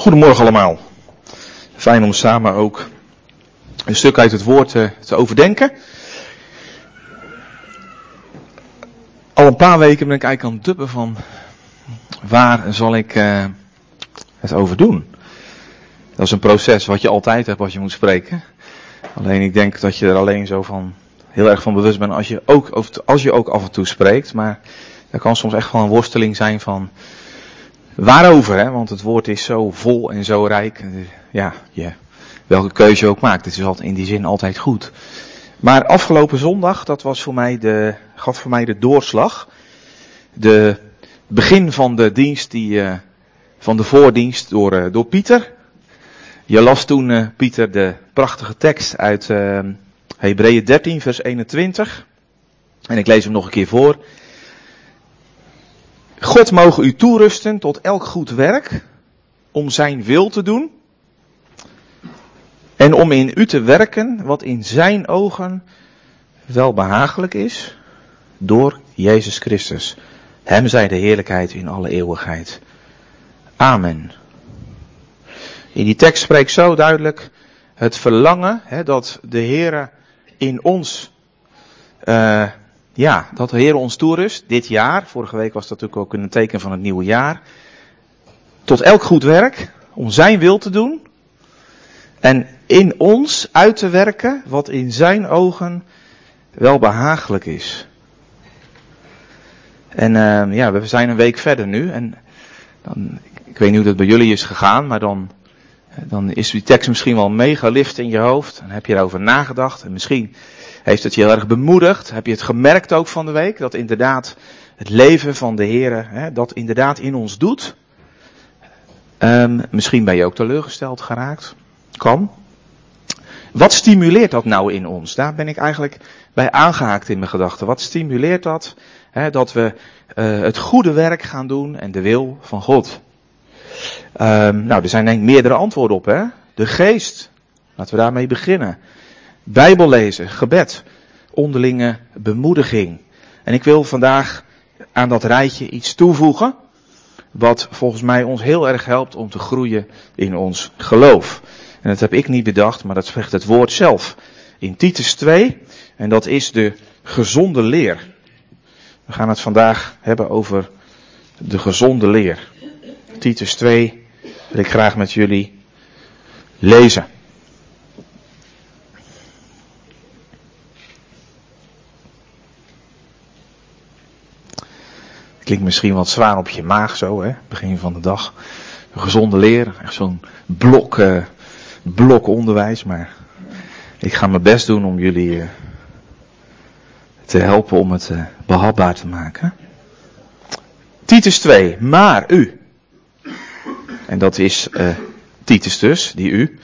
Goedemorgen allemaal. Fijn om samen ook een stuk uit het woord te, te overdenken. Al een paar weken ben ik eigenlijk aan het duppen van waar zal ik uh, het over doen. Dat is een proces wat je altijd hebt als je moet spreken. Alleen ik denk dat je er alleen zo van heel erg van bewust bent als je ook, als je ook af en toe spreekt. Maar er kan soms echt wel een worsteling zijn van Waarover, hè? want het woord is zo vol en zo rijk. Ja, welke keuze je ook maakt, het is altijd in die zin altijd goed. Maar afgelopen zondag, dat was voor mij de, gaf voor mij de doorslag. De begin van de dienst, die, uh, van de voordienst door, uh, door Pieter. Je las toen, uh, Pieter, de prachtige tekst uit Hebreeën 13, vers 21. En ik lees hem nog een keer voor. God mogen u toerusten tot elk goed werk, om zijn wil te doen. En om in u te werken wat in zijn ogen wel behagelijk is, door Jezus Christus. Hem zij de heerlijkheid in alle eeuwigheid. Amen. In die tekst spreekt zo duidelijk het verlangen hè, dat de Heer in ons uh, ja, dat de Heer ons toerust, dit jaar, vorige week was dat natuurlijk ook een teken van het nieuwe jaar, tot elk goed werk, om Zijn wil te doen, en in ons uit te werken wat in Zijn ogen wel behagelijk is. En uh, ja, we zijn een week verder nu, en dan, ik weet niet hoe dat bij jullie is gegaan, maar dan, dan is die tekst misschien wel mega lift in je hoofd, dan heb je erover nagedacht, en misschien heeft het je heel erg bemoedigd? Heb je het gemerkt ook van de week? Dat inderdaad het leven van de Heer, dat inderdaad in ons doet? Um, misschien ben je ook teleurgesteld geraakt. Kan. Wat stimuleert dat nou in ons? Daar ben ik eigenlijk bij aangehaakt in mijn gedachten. Wat stimuleert dat? Dat we uh, het goede werk gaan doen en de wil van God. Um, nou, er zijn denk ik meerdere antwoorden op. Hè? De geest. Laten we daarmee beginnen. Bijbel lezen, gebed, onderlinge bemoediging. En ik wil vandaag aan dat rijtje iets toevoegen, wat volgens mij ons heel erg helpt om te groeien in ons geloof. En dat heb ik niet bedacht, maar dat zegt het woord zelf. In Titus 2, en dat is de gezonde leer. We gaan het vandaag hebben over de gezonde leer. Titus 2 wil ik graag met jullie lezen. Klinkt misschien wat zwaar op je maag zo, hè? Begin van de dag. Gezonde leer, echt zo'n blok, uh, blok onderwijs. Maar ik ga mijn best doen om jullie uh, te helpen om het uh, behapbaar te maken. Titus 2, maar u. En dat is Titus dus, die u.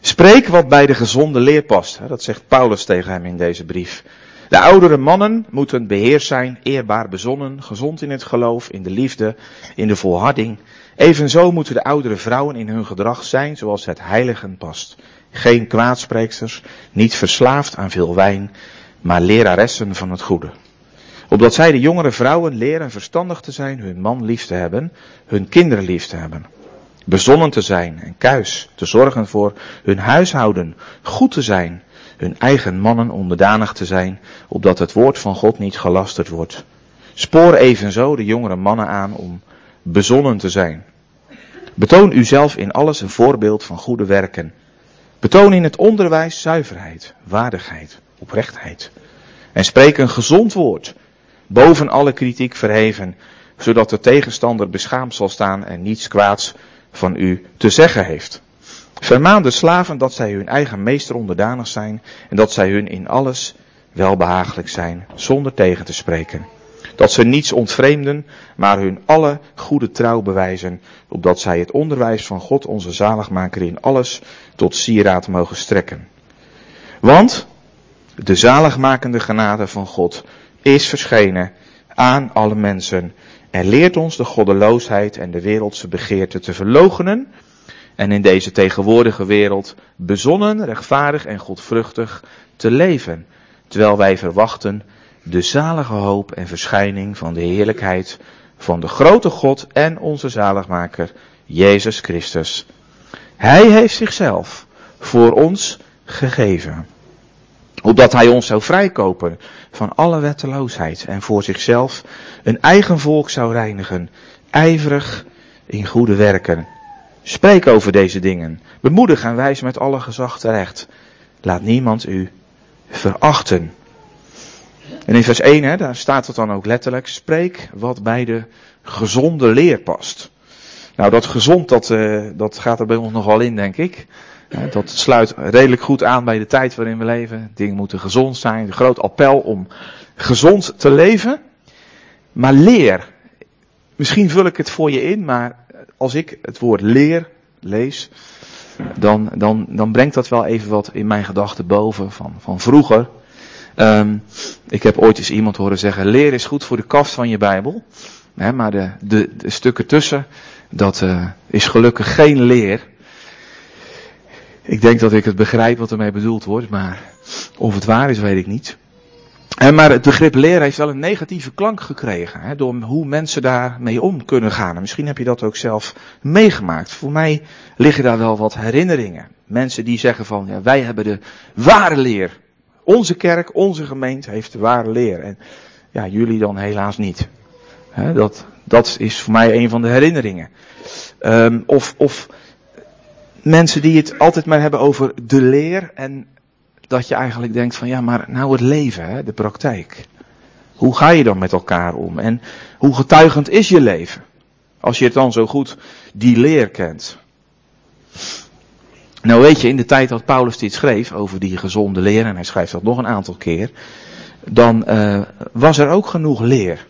Spreek wat bij de gezonde leer past. Dat zegt Paulus tegen hem in deze brief. De oudere mannen moeten beheerst zijn, eerbaar bezonnen, gezond in het geloof, in de liefde, in de volharding. Evenzo moeten de oudere vrouwen in hun gedrag zijn zoals het heiligen past. Geen kwaadspreeksters, niet verslaafd aan veel wijn, maar leraressen van het goede. Opdat zij de jongere vrouwen leren verstandig te zijn, hun man lief te hebben, hun kinderen lief te hebben. Bezonnen te zijn en kuis, te zorgen voor hun huishouden, goed te zijn, hun eigen mannen onderdanig te zijn, opdat het woord van God niet gelasterd wordt. Spoor evenzo de jongere mannen aan om bezonnen te zijn. Betoon uzelf in alles een voorbeeld van goede werken. Betoon in het onderwijs zuiverheid, waardigheid, oprechtheid. En spreek een gezond woord, boven alle kritiek verheven, zodat de tegenstander beschaamd zal staan en niets kwaads van u te zeggen heeft. Vermaan de slaven dat zij hun eigen meester onderdanig zijn en dat zij hun in alles welbehagelijk zijn, zonder tegen te spreken. Dat ze niets ontvreemden, maar hun alle goede trouw bewijzen, opdat zij het onderwijs van God onze zaligmaker in alles tot sieraad mogen strekken. Want de zaligmakende genade van God is verschenen aan alle mensen en leert ons de goddeloosheid en de wereldse begeerte te verloochenen en in deze tegenwoordige wereld bezonnen, rechtvaardig en godvruchtig te leven, terwijl wij verwachten de zalige hoop en verschijning van de heerlijkheid van de grote God en onze zaligmaker, Jezus Christus. Hij heeft zichzelf voor ons gegeven. Opdat hij ons zou vrijkopen van alle wetteloosheid en voor zichzelf een eigen volk zou reinigen, ijverig in goede werken. Spreek over deze dingen. Bemoedig en wijs met alle gezag terecht. Laat niemand u verachten. En in vers 1, hè, daar staat het dan ook letterlijk, spreek wat bij de gezonde leer past. Nou, dat gezond, dat, uh, dat gaat er bij ons nogal in, denk ik. dat sluit redelijk goed aan bij de tijd waarin we leven. Dingen moeten gezond zijn. Een groot appel om gezond te leven. Maar leer. Misschien vul ik het voor je in, maar als ik het woord leer lees, dan, dan, dan brengt dat wel even wat in mijn gedachten boven van, van vroeger. Um, ik heb ooit eens iemand horen zeggen, leer is goed voor de kaft van je Bijbel. Maar de, de, de stukken tussen, dat uh, is gelukkig geen leer. Ik denk dat ik het begrijp wat ermee bedoeld wordt, maar of het waar is, weet ik niet. En maar het begrip leer heeft wel een negatieve klank gekregen. Hè, door hoe mensen daarmee om kunnen gaan. En misschien heb je dat ook zelf meegemaakt. Voor mij liggen daar wel wat herinneringen. Mensen die zeggen van, ja, wij hebben de ware leer. Onze kerk, onze gemeente heeft de ware leer. En ja, jullie dan helaas niet. dat, dat is voor mij een van de herinneringen. Um, of, of mensen die het altijd maar hebben over de leer. En dat je eigenlijk denkt van ja, maar nou het leven, hè, de praktijk. Hoe ga je dan met elkaar om? En hoe getuigend is je leven? Als je het dan zo goed die leer kent. Nou weet je, in de tijd dat Paulus dit schreef over die gezonde leer, en hij schrijft dat nog een aantal keer, dan uh, was er ook genoeg leer.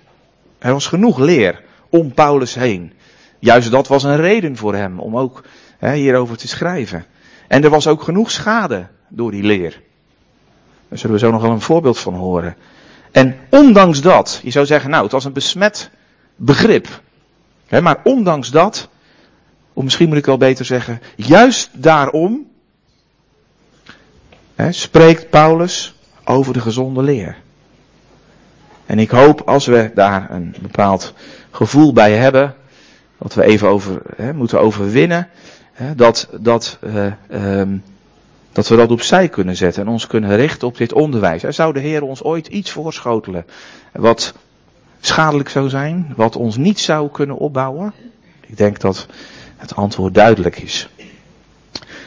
Er was genoeg leer om Paulus heen. Juist dat was een reden voor hem om ook hè, hierover te schrijven. En er was ook genoeg schade door die leer. Daar zullen we zo nog wel een voorbeeld van horen. En ondanks dat, je zou zeggen, nou, het was een besmet begrip. Hè, maar ondanks dat of misschien moet ik wel beter zeggen, juist daarom hè, spreekt Paulus over de gezonde leer. En ik hoop als we daar een bepaald gevoel bij hebben, dat we even over hè, moeten overwinnen, dat, dat, uh, um, dat we dat opzij kunnen zetten en ons kunnen richten op dit onderwijs. Er zou de Heer ons ooit iets voorschotelen wat schadelijk zou zijn, wat ons niet zou kunnen opbouwen. Ik denk dat het antwoord duidelijk is.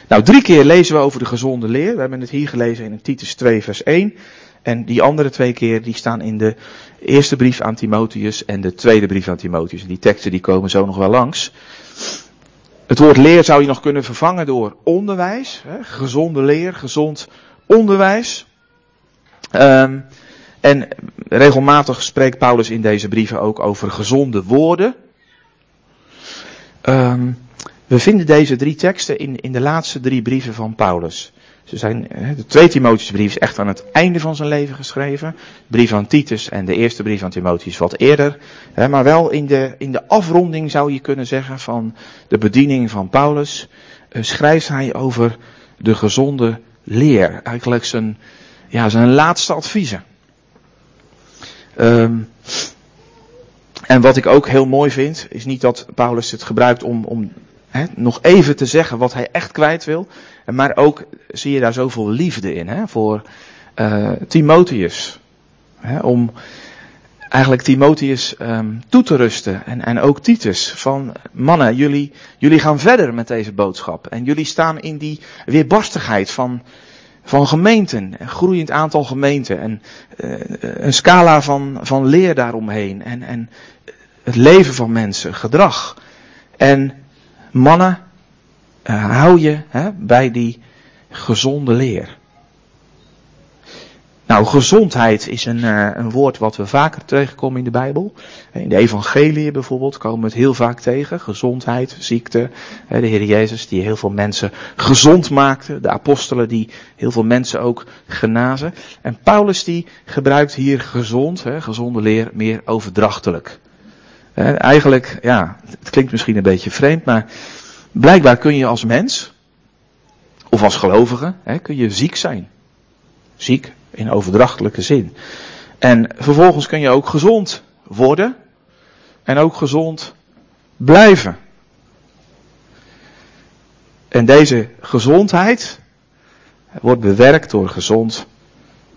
Nou, drie keer lezen we over de gezonde leer. We hebben het hier gelezen in Titus 2, vers 1. En die andere twee keer die staan in de eerste brief aan Timotheus en de tweede brief aan Timotheus. En die teksten die komen zo nog wel langs. Het woord leer zou je nog kunnen vervangen door onderwijs. Hè? Gezonde leer, gezond onderwijs. Um, en regelmatig spreekt Paulus in deze brieven ook over gezonde woorden. Um, we vinden deze drie teksten in, in de laatste drie brieven van Paulus. Ze zijn, de tweede Timotheusbrief is echt aan het einde van zijn leven geschreven. De brief aan Titus en de eerste brief aan Timotheus wat eerder. Maar wel in de, in de afronding zou je kunnen zeggen van de bediening van Paulus. Eh, schrijft hij over de gezonde leer. Eigenlijk zijn, ja, zijn laatste adviezen. Um, en wat ik ook heel mooi vind, is niet dat Paulus het gebruikt om, om nog even te zeggen wat hij echt kwijt wil. Maar ook zie je daar zoveel liefde in hè, voor uh, Timotheus. Om eigenlijk Timotheus um, toe te rusten. En, en ook Titus. Van mannen, jullie, jullie gaan verder met deze boodschap. En jullie staan in die weerbarstigheid van, van gemeenten. Een groeiend aantal gemeenten. En uh, een scala van, van leer daaromheen. En, en het leven van mensen, gedrag. En mannen, uh, hou je hè, bij die gezonde leer. Nou, gezondheid is een, uh, een woord wat we vaker tegenkomen in de Bijbel. In de evangelie bijvoorbeeld komen we het heel vaak tegen. Gezondheid, ziekte. De Heer Jezus die heel veel mensen gezond maakte. De apostelen die heel veel mensen ook genazen. En Paulus die gebruikt hier gezond, gezonde leer, meer overdrachtelijk. Eigenlijk, ja, het klinkt misschien een beetje vreemd, maar blijkbaar kun je als mens, of als gelovige, kun je ziek zijn. Ziek in overdrachtelijke zin. En vervolgens kun je ook gezond worden en ook gezond blijven. En deze gezondheid wordt bewerkt door gezond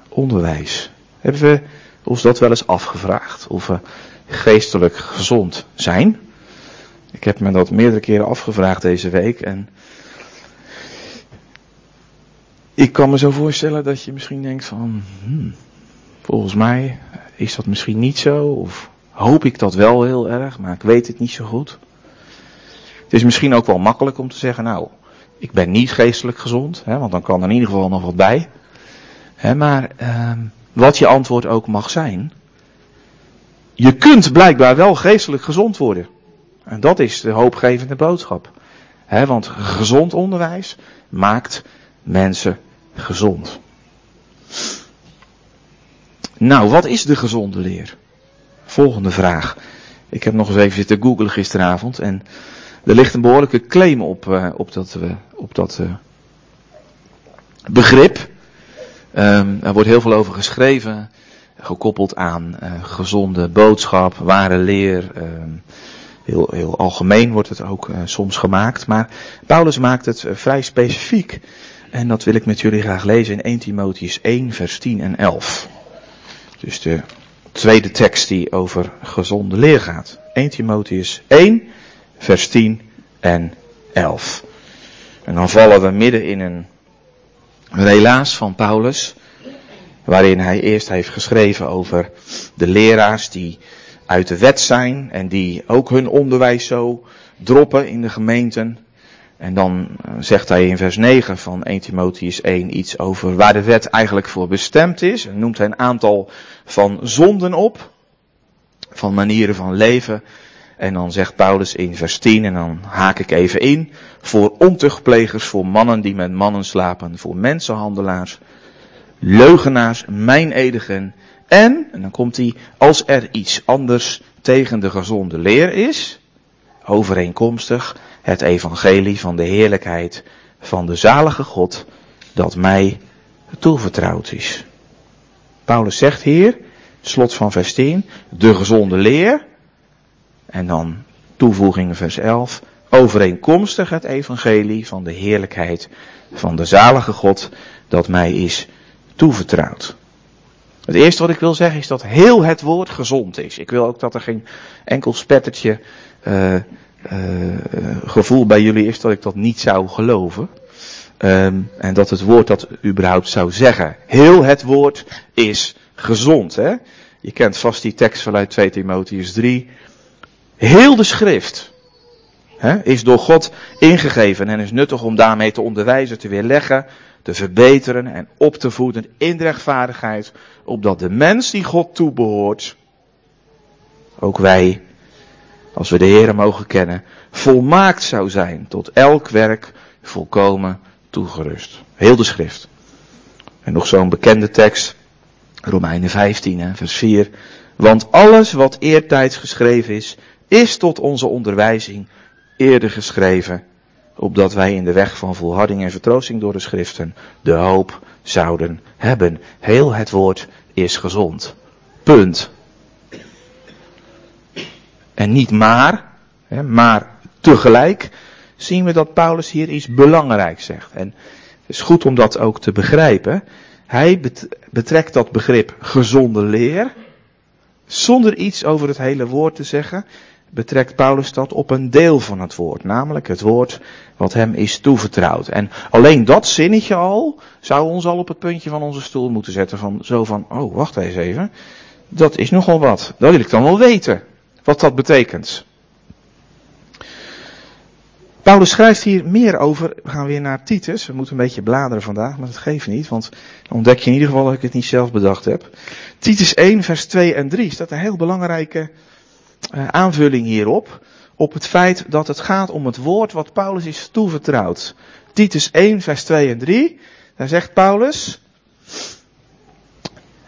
onderwijs. Hebben we ons dat wel eens afgevraagd? Of we geestelijk gezond zijn? Ik heb me dat meerdere keren afgevraagd deze week en ik kan me zo voorstellen dat je misschien denkt van, hmm, volgens mij is dat misschien niet zo, of hoop ik dat wel heel erg, maar ik weet het niet zo goed. Het is misschien ook wel makkelijk om te zeggen, nou, ik ben niet geestelijk gezond, hè, want dan kan er in ieder geval nog wat bij. Hè, maar ehm, wat je antwoord ook mag zijn, je kunt blijkbaar wel geestelijk gezond worden. En dat is de hoopgevende boodschap. Hè, want gezond onderwijs maakt mensen gezond. Nou, wat is de gezonde leer? Volgende vraag. Ik heb nog eens even zitten googlen gisteravond en er ligt een behoorlijke claim op, uh, op dat, uh, op dat uh, begrip. Um, er wordt heel veel over geschreven, gekoppeld aan gezonde boodschap, ware leer. Um, heel, heel algemeen wordt het ook soms gemaakt, maar Paulus maakt het vrij specifiek. En dat wil ik met jullie graag lezen in 1 Timotheus 1, vers 10 en 11. Dus de tweede tekst die over gezonde leer gaat. 1 Timotheus 1, vers 10 en 11. En dan vallen we midden in een relaas van Paulus, waarin hij eerst heeft geschreven over de leraars die uit de wet zijn en die ook hun onderwijs zo droppen in de gemeenten. En dan eh, zegt hij in vers 9 van 1 Timotheus 1 iets over waar de wet eigenlijk voor bestemd is. En noemt hij een aantal van zonden op, van manieren van leven. En dan zegt Paulus in vers 10, en dan haak ik even in, voor ontuchtplegers, voor mannen die met mannen slapen, voor mensenhandelaars, leugenaars, meinedigen. En, en dan komt hij, als er iets anders tegen de gezonde leer is, overeenkomstig het evangelie van de heerlijkheid van de zalige God dat mij toevertrouwd is. Paulus zegt hier, slot van vers 10, de gezonde leer, en dan toevoeging vers 11, overeenkomstig het evangelie van de heerlijkheid van de zalige God dat mij is toevertrouwd. Het eerste wat ik wil zeggen is dat heel het woord gezond is. Ik wil ook dat er geen enkel spettertje uh, uh, gevoel bij jullie is dat ik dat niet zou geloven. Um, en dat het woord dat überhaupt zou zeggen. Heel het woord is gezond. Hè? Je kent vast die tekst vanuit 2 Timotheus 3. Heel de schrift hè, is door God ingegeven en is nuttig om daarmee te onderwijzen, te weerleggen, te verbeteren en op te voeden in rechtvaardigheid, opdat de mens die God toebehoort, ook wij als we de Heer mogen kennen, volmaakt zou zijn, tot elk werk volkomen toegerust. Heel de schrift. En nog zo'n bekende tekst, Romeinen 15, vers 4. Want alles wat eertijds geschreven is, is tot onze onderwijzing eerder geschreven, opdat wij in de weg van volharding en vertroosting door de schriften de hoop zouden hebben. Heel het woord is gezond. Punt. En niet maar, hè, maar tegelijk zien we dat Paulus hier iets belangrijks zegt. En het is goed om dat ook te begrijpen. Hij betrekt dat begrip gezonde leer, zonder iets over het hele woord te zeggen, betrekt Paulus dat op een deel van het woord, namelijk het woord wat hem is toevertrouwd. En alleen dat zinnetje al zou ons al op het puntje van onze stoel moeten zetten van zo van, oh wacht eens even, dat is nogal wat, dat wil ik dan wel weten wat dat betekent. Paulus schrijft hier meer over. We gaan weer naar Titus. We moeten een beetje bladeren vandaag, maar dat geeft niet, want dan ontdek je in ieder geval dat ik het niet zelf bedacht heb. Titus 1, vers 2 en 3 staat een heel belangrijke aanvulling hierop. Op het feit dat het gaat om het woord wat Paulus is toevertrouwd. Titus 1, vers 2 en 3. Daar zegt Paulus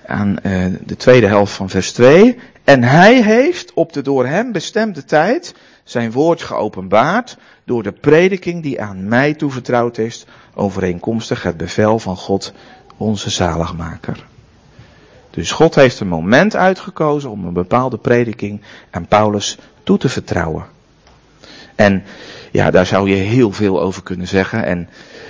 aan uh, de tweede helft van vers 2. En hij heeft op de door hem bestemde tijd zijn woord geopenbaard door de prediking die aan mij toevertrouwd is, overeenkomstig het bevel van God, onze zaligmaker. Dus God heeft een moment uitgekozen om een bepaalde prediking aan Paulus toe te vertrouwen. En ja, daar zou je heel veel over kunnen zeggen. En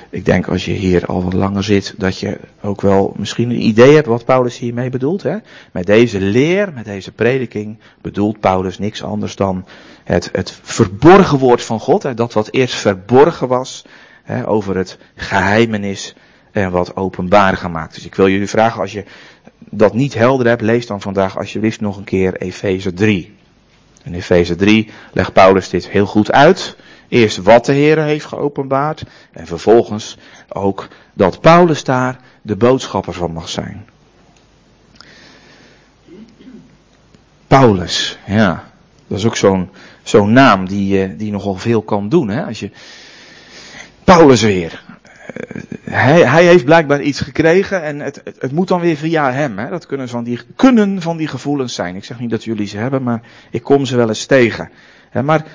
ik denk als je hier al wat langer zit, dat je ook wel misschien een idee hebt wat Paulus hiermee bedoelt. Hè? Met deze leer, met deze prediking, bedoelt Paulus niks anders dan het, het verborgen woord van God. Hè? Dat wat eerst verborgen was, hè? over het geheimenis en wat openbaar gemaakt. Dus ik wil jullie vragen, als je dat niet helder hebt, lees dan vandaag alsjeblieft nog een keer Efeze 3. In Efeze 3 legt Paulus dit heel goed uit. Eerst wat de Heer heeft geopenbaard. En vervolgens ook dat Paulus daar de boodschapper van mag zijn. Paulus, ja. Dat is ook zo'n zo'n naam die, eh, die nogal veel kan doen. Hè? Als je, Paulus weer. Hij, hij heeft blijkbaar iets gekregen en het, het, moet dan weer via hem. Hè? Dat kunnen van, die, kunnen van die gevoelens zijn. Ik zeg niet dat jullie ze hebben, maar ik kom ze wel eens tegen. Maar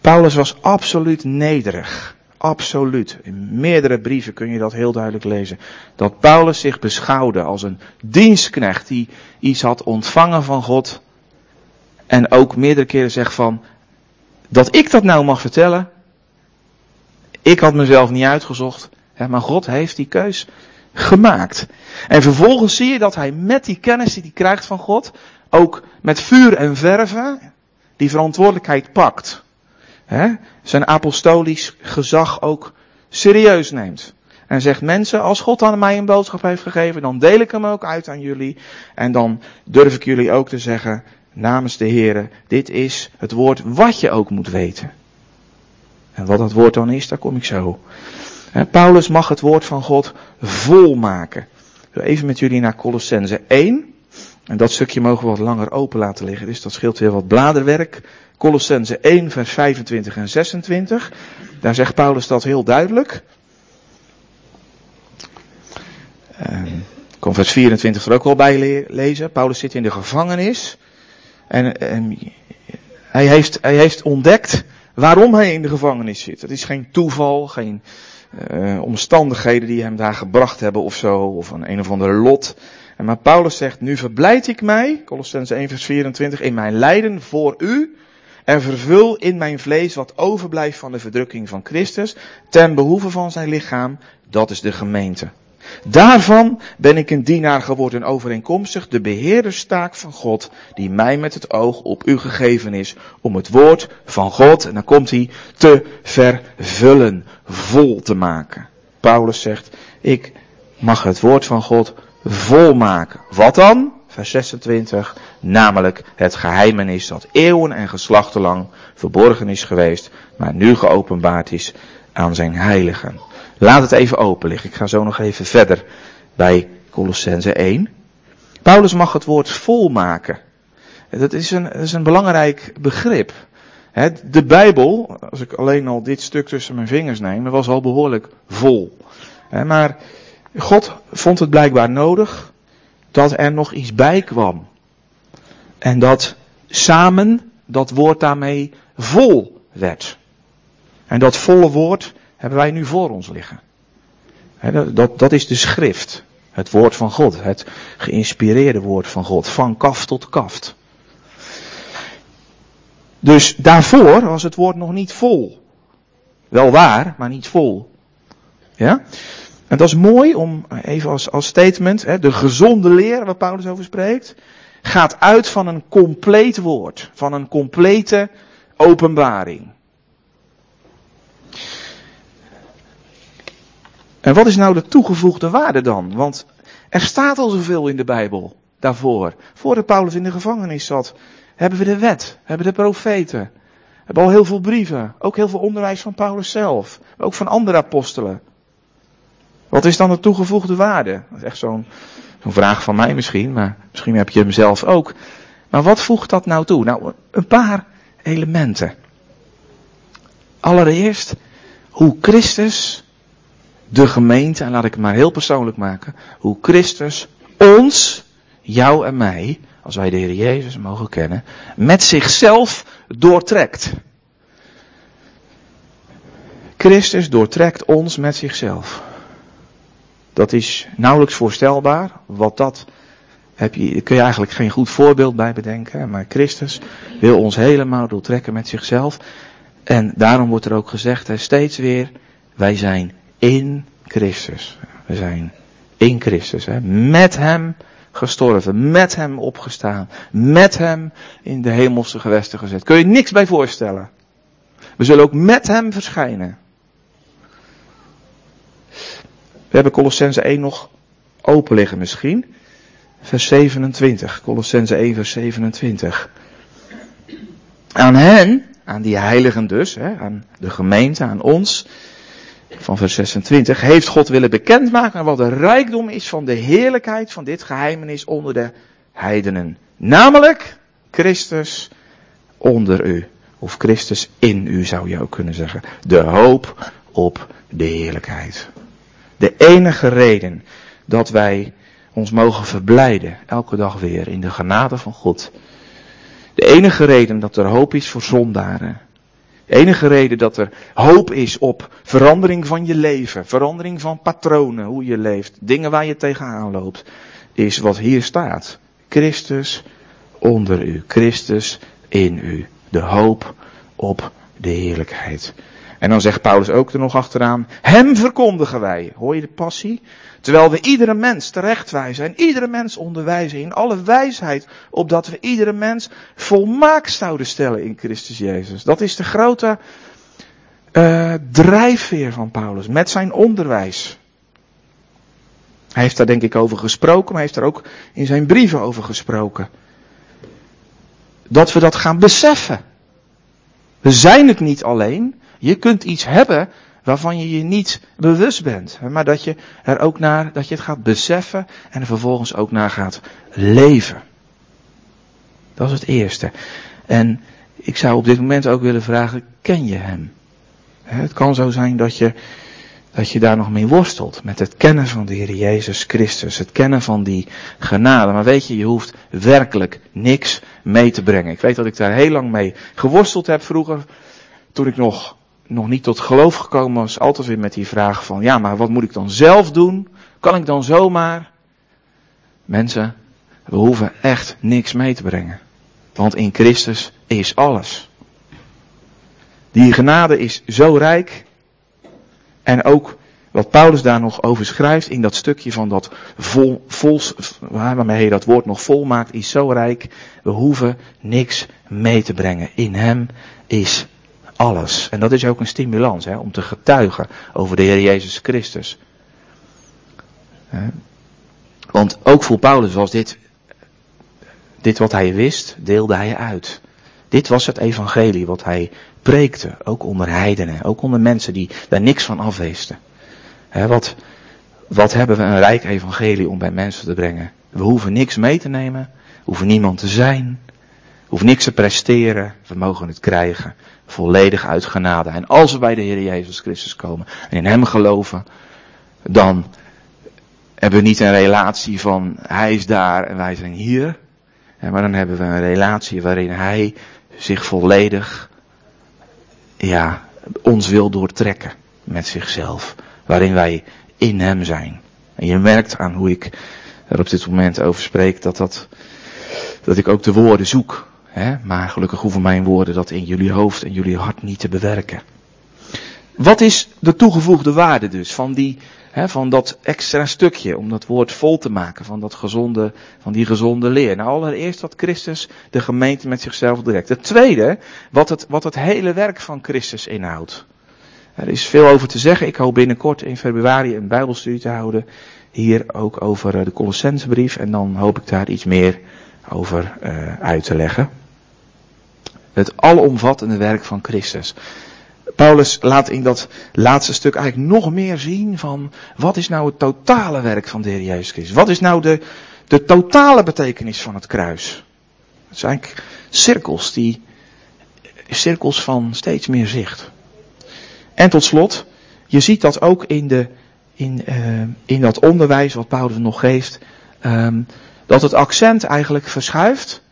Paulus was absoluut nederig. Absoluut. In meerdere brieven kun je dat heel duidelijk lezen. Dat Paulus zich beschouwde als een dienstknecht die iets had ontvangen van God. En ook meerdere keren zegt van, dat ik dat nou mag vertellen. Ik had mezelf niet uitgezocht. Maar God heeft die keus gemaakt. En vervolgens zie je dat hij met die kennis die hij krijgt van God, ook met vuur en verven, die verantwoordelijkheid pakt zijn apostolisch gezag ook serieus neemt. En zegt mensen, als God aan mij een boodschap heeft gegeven, dan deel ik hem ook uit aan jullie. En dan durf ik jullie ook te zeggen, namens de Heer, dit is het woord wat je ook moet weten. En wat dat woord dan is, daar kom ik zo. Paulus mag het woord van God volmaken. Even met jullie naar Colossense 1. En dat stukje mogen we wat langer open laten liggen, dus dat scheelt weer wat bladerwerk. Colossense 1, vers 25 en 26. Daar zegt Paulus dat heel duidelijk. Ik kon vers 24 er ook wel bij lezen. Paulus zit in de gevangenis. En, en hij, heeft, hij heeft ontdekt waarom hij in de gevangenis zit. Het is geen toeval, geen uh, omstandigheden die hem daar gebracht hebben of zo. Of een een of ander lot. En maar Paulus zegt, nu verblijd ik mij, Colossense 1 vers 24, in mijn lijden voor u en vervul in mijn vlees wat overblijft van de verdrukking van Christus, ten behoeve van zijn lichaam, dat is de gemeente. Daarvan ben ik een dienaar geworden overeenkomstig de beheerderstaak van God, die mij met het oog op u gegeven is, om het woord van God, en dan komt hij, te vervullen, vol te maken. Paulus zegt, ik mag het woord van God volmaken. Wat dan? vers 26, namelijk het geheimenis dat eeuwen en geslachten lang verborgen is geweest, maar nu geopenbaard is aan zijn heiligen. Laat het even open liggen. Ik ga zo nog even verder bij Colossense 1. Paulus mag het woord volmaken. Dat is een, dat is een belangrijk begrip. De Bijbel, als ik alleen al dit stuk tussen mijn vingers neem, was al behoorlijk vol. Maar God vond het blijkbaar nodig dat er nog iets bij kwam. En dat samen dat woord daarmee vol werd. En dat volle woord hebben wij nu voor ons liggen. dat, dat is de schrift. Het woord van God. Het geïnspireerde woord van God. Van kaft tot kaft. Dus daarvoor was het woord nog niet vol. Wel waar, maar niet vol. Ja? En dat is mooi om, even als, als statement, de gezonde leer waar Paulus over spreekt, gaat uit van een compleet woord, van een complete openbaring. En wat is nou de toegevoegde waarde dan? Want er staat al zoveel in de Bijbel daarvoor. Voordat Paulus in de gevangenis zat, hebben we de wet, hebben de profeten, hebben al heel veel brieven, ook heel veel onderwijs van Paulus zelf, ook van andere apostelen. Wat is dan de toegevoegde waarde? Dat is echt zo'n zo'n vraag van mij misschien, maar misschien heb je hem zelf ook. Maar wat voegt dat nou toe? Nou, een paar elementen. Allereerst, hoe Christus de gemeente, en laat ik het maar heel persoonlijk maken, hoe Christus ons, jou en mij, als wij de Heer Jezus mogen kennen, met zichzelf doortrekt. Christus doortrekt ons met zichzelf. Dat is nauwelijks voorstelbaar. Wat dat heb je, kun je eigenlijk geen goed voorbeeld bij bedenken. Maar Christus wil ons helemaal doortrekken met zichzelf. En daarom wordt er ook gezegd, hè, steeds weer, wij zijn in Christus. We zijn in Christus. Hè, met Hem gestorven, met Hem opgestaan, met Hem in de hemelse gewesten gezet. Kun je niks bij voorstellen. We zullen ook met Hem verschijnen. We hebben Colossense 1 nog open liggen misschien. Vers 27, Colossense 1 vers 27. Aan hen, aan die heiligen dus, hè, aan de gemeente, aan ons, van vers 26, heeft God willen bekendmaken wat de rijkdom is van de heerlijkheid van dit geheimenis onder de heidenen. Namelijk Christus onder u. Of Christus in u zou je ook kunnen zeggen. De hoop op de heerlijkheid. De enige reden dat wij ons mogen verblijden, elke dag weer, in de genade van God. De enige reden dat er hoop is voor zondaren. De enige reden dat er hoop is op verandering van je leven, verandering van patronen, hoe je leeft, dingen waar je tegenaan loopt, is wat hier staat. Christus onder u, Christus in u. De hoop op de heerlijkheid. En dan zegt Paulus ook er nog achteraan, hem verkondigen wij. Hoor je de passie? Terwijl we iedere mens terechtwijzen en iedere mens onderwijzen in alle wijsheid, opdat we iedere mens volmaakt zouden stellen in Christus Jezus. Dat is de grote uh, drijfveer van Paulus met zijn onderwijs. Hij heeft daar denk ik over gesproken, maar hij heeft daar ook in zijn brieven over gesproken. Dat we dat gaan beseffen. We zijn het niet alleen. Je kunt iets hebben waarvan je je niet bewust bent. Maar dat je er ook naar, dat je het gaat beseffen en er vervolgens ook naar gaat leven. Dat is het eerste. En ik zou op dit moment ook willen vragen, ken je hem? Het kan zo zijn dat je, dat je daar nog mee worstelt. Met het kennen van de Heer Jezus Christus. Het kennen van die genade. Maar weet je, je hoeft werkelijk niks mee te brengen. Ik weet dat ik daar heel lang mee geworsteld heb vroeger. Toen ik nog nog niet tot geloof gekomen was, altijd weer met die vraag van, ja, maar wat moet ik dan zelf doen? Kan ik dan zomaar? Mensen, we hoeven echt niks mee te brengen. Want in Christus is alles. Die genade is zo rijk. En ook wat Paulus daar nog over schrijft in dat stukje van dat vol, vols, waarmee hij dat woord nog vol maakt, is zo rijk. We hoeven niks mee te brengen. In hem is alles. En dat is ook een stimulans hè, om te getuigen over de Heer Jezus Christus. Want ook voor Paulus was dit, dit wat hij wist, deelde hij uit. Dit was het evangelie wat hij preekte, ook onder heidenen, ook onder mensen die daar niks van afweesten. wat, wat hebben we een rijk evangelie om bij mensen te brengen? We hoeven niks mee te nemen, hoeven niemand te zijn, hoeven niks te presteren, we mogen het krijgen volledig uit genade. En als we bij de Heer Jezus Christus komen en in Hem geloven, dan hebben we niet een relatie van Hij is daar en wij zijn hier. Maar dan hebben we een relatie waarin Hij zich volledig, ja, ons wil doortrekken met zichzelf. Waarin wij in Hem zijn. En je merkt aan hoe ik er op dit moment over spreek dat dat, dat ik ook de woorden zoek Hè? Maar gelukkig hoeven mijn woorden dat in jullie hoofd en jullie hart niet te bewerken. Wat is de toegevoegde waarde dus van, die, hè, van dat extra stukje om dat woord vol te maken van, dat gezonde, van die gezonde leer? Nou, allereerst wat Christus de gemeente met zichzelf direct. Het tweede, wat het, wat het hele werk van Christus inhoudt. Er is veel over te zeggen. Ik hoop binnenkort in februari een bijbelstudie te houden. Hier ook over eh, de Colossensebrief. En dan hoop ik daar iets meer over uh, uit te leggen. Het alomvattende werk van Christus. Paulus laat in dat laatste stuk eigenlijk nog meer zien van wat is nou het totale werk van de Heer Jezus Christus? Wat is nou de, de totale betekenis van het kruis? Het zijn cirkels die, cirkels van steeds meer zicht. En tot slot, je ziet dat ook in, de, in, uh, in dat onderwijs wat Paulus nog geeft, um, dat het accent eigenlijk verschuift.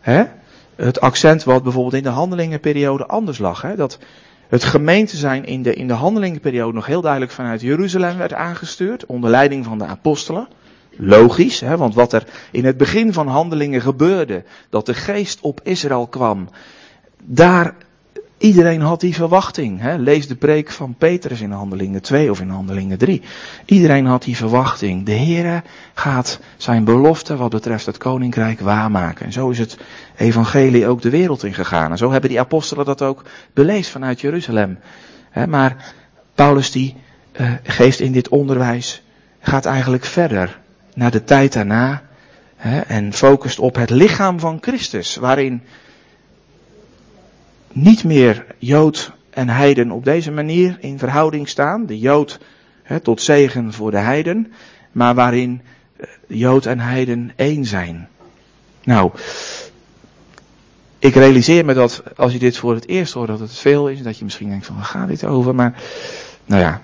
Hè? Het accent wat bijvoorbeeld in de handelingenperiode anders lag. Hè? Dat het gemeente zijn in de, in de handelingenperiode nog heel duidelijk vanuit Jeruzalem werd aangestuurd, onder leiding van de apostelen. Logisch, hè? want wat er in het begin van handelingen gebeurde, dat de geest op Israël kwam, daar Iedereen had die verwachting. Hè? Lees de preek van Petrus in Handelingen 2 of in Handelingen 3. Iedereen had die verwachting. De Heere gaat zijn belofte wat betreft het koninkrijk waarmaken. En zo is het evangelie ook de wereld ingegaan. En zo hebben die apostelen dat ook beleefd vanuit Jeruzalem. maar Paulus die uh, geeft in dit onderwijs, gaat eigenlijk verder naar de tijd daarna. en focust op het lichaam van Christus, waarin niet meer Jood en Heiden op deze manier in verhouding staan. De Jood tot zegen voor de Heiden, maar waarin eh, Jood en Heiden één zijn. Nou, ik realiseer me dat als je dit voor het eerst hoort dat het veel is, dat je misschien denkt van waar gaat dit over, maar nou ja,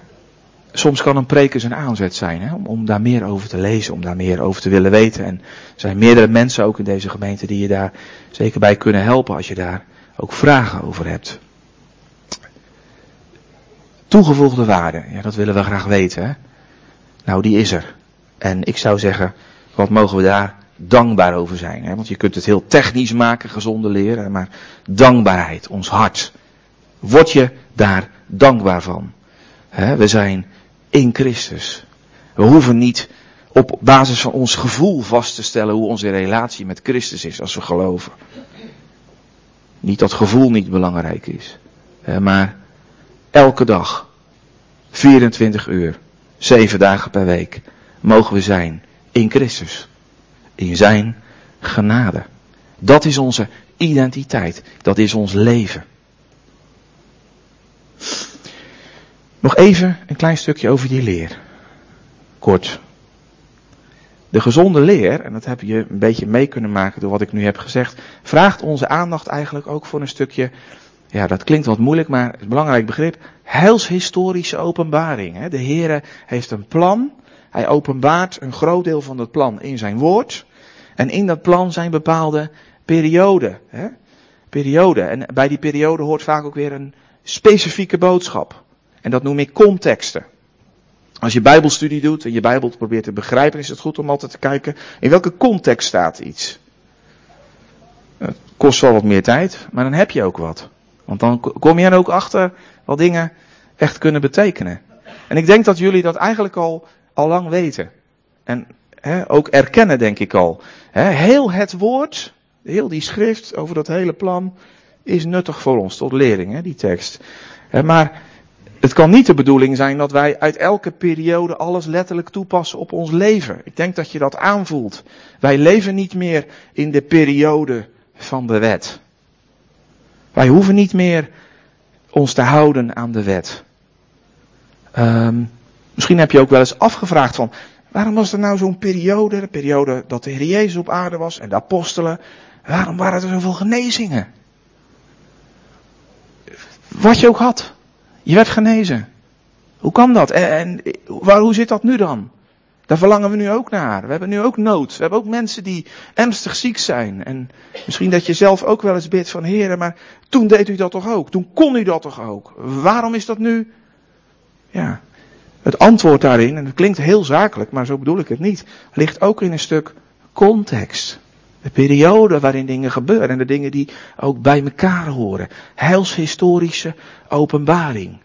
soms kan een preek een aanzet zijn hè, om, om, daar meer over te lezen, om daar meer over te willen weten. En er zijn meerdere mensen ook in deze gemeente die je daar zeker bij kunnen helpen als je daar ook vragen over hebt. Toegevoegde waarde, ja, dat willen we graag weten. Hè? Nou, die is er. En ik zou zeggen, wat mogen we daar dankbaar over zijn? Hè? Want je kunt het heel technisch maken, gezonde leren, maar dankbaarheid, ons hart. Word je daar dankbaar van? Hè? We zijn in Christus. We hoeven niet op basis van ons gevoel vast te stellen hoe onze relatie met Christus is als we geloven. Niet dat gevoel niet belangrijk is. Maar elke dag, 24 uur, 7 dagen per week, mogen we zijn in Christus. In zijn genade. Dat is onze identiteit. Dat is ons leven. Nog even een klein stukje over die leer. Kort. De gezonde leer, en dat heb je een beetje mee kunnen maken door wat ik nu heb gezegd, vraagt onze aandacht eigenlijk ook voor een stukje, ja dat klinkt wat moeilijk, maar het is belangrijk begrip, heilshistorische openbaring. De Heere heeft een plan, hij openbaart een groot deel van dat plan in zijn woord, en in dat plan zijn bepaalde perioden. Hè? Perioden. En bij die periode hoort vaak ook weer een specifieke boodschap. En dat noem ik contexten. Als je bijbelstudie doet en je bijbel probeert te begrijpen, is het goed om altijd te kijken in welke context staat iets. Het kost wel wat meer tijd, maar dan heb je ook wat. Want dan kom je er ook achter wat dingen echt kunnen betekenen. En ik denk dat jullie dat eigenlijk al, al lang weten. En ook erkennen, denk ik al. heel het woord, heel die schrift over dat hele plan, is nuttig voor ons tot lering, die tekst. maar het kan niet de bedoeling zijn dat wij uit elke periode alles letterlijk toepassen op ons leven. Ik denk dat je dat aanvoelt. Wij leven niet meer in de periode van de wet. Wij hoeven niet meer ons te houden aan de wet. Um, misschien heb je ook wel eens afgevraagd van, waarom was er nou zo'n periode, de periode dat de Heer Jezus op aarde was en de apostelen, waarom waren er zoveel genezingen? Wat je ook had. Je werd genezen. Hoe kan dat? En, waar, hoe zit dat nu dan? Daar verlangen we nu ook naar. We hebben nu ook nood. We hebben ook mensen die ernstig ziek zijn. En misschien dat je zelf ook wel eens bidt van heren, maar toen deed u dat toch ook? Toen kon u dat toch ook? Waarom is dat nu? Ja, het antwoord daarin, en het klinkt heel zakelijk, maar zo bedoel ik het niet, ligt ook in een stuk context. De periode waarin dingen gebeuren en de dingen die ook bij elkaar horen. Heilshistorische openbaring.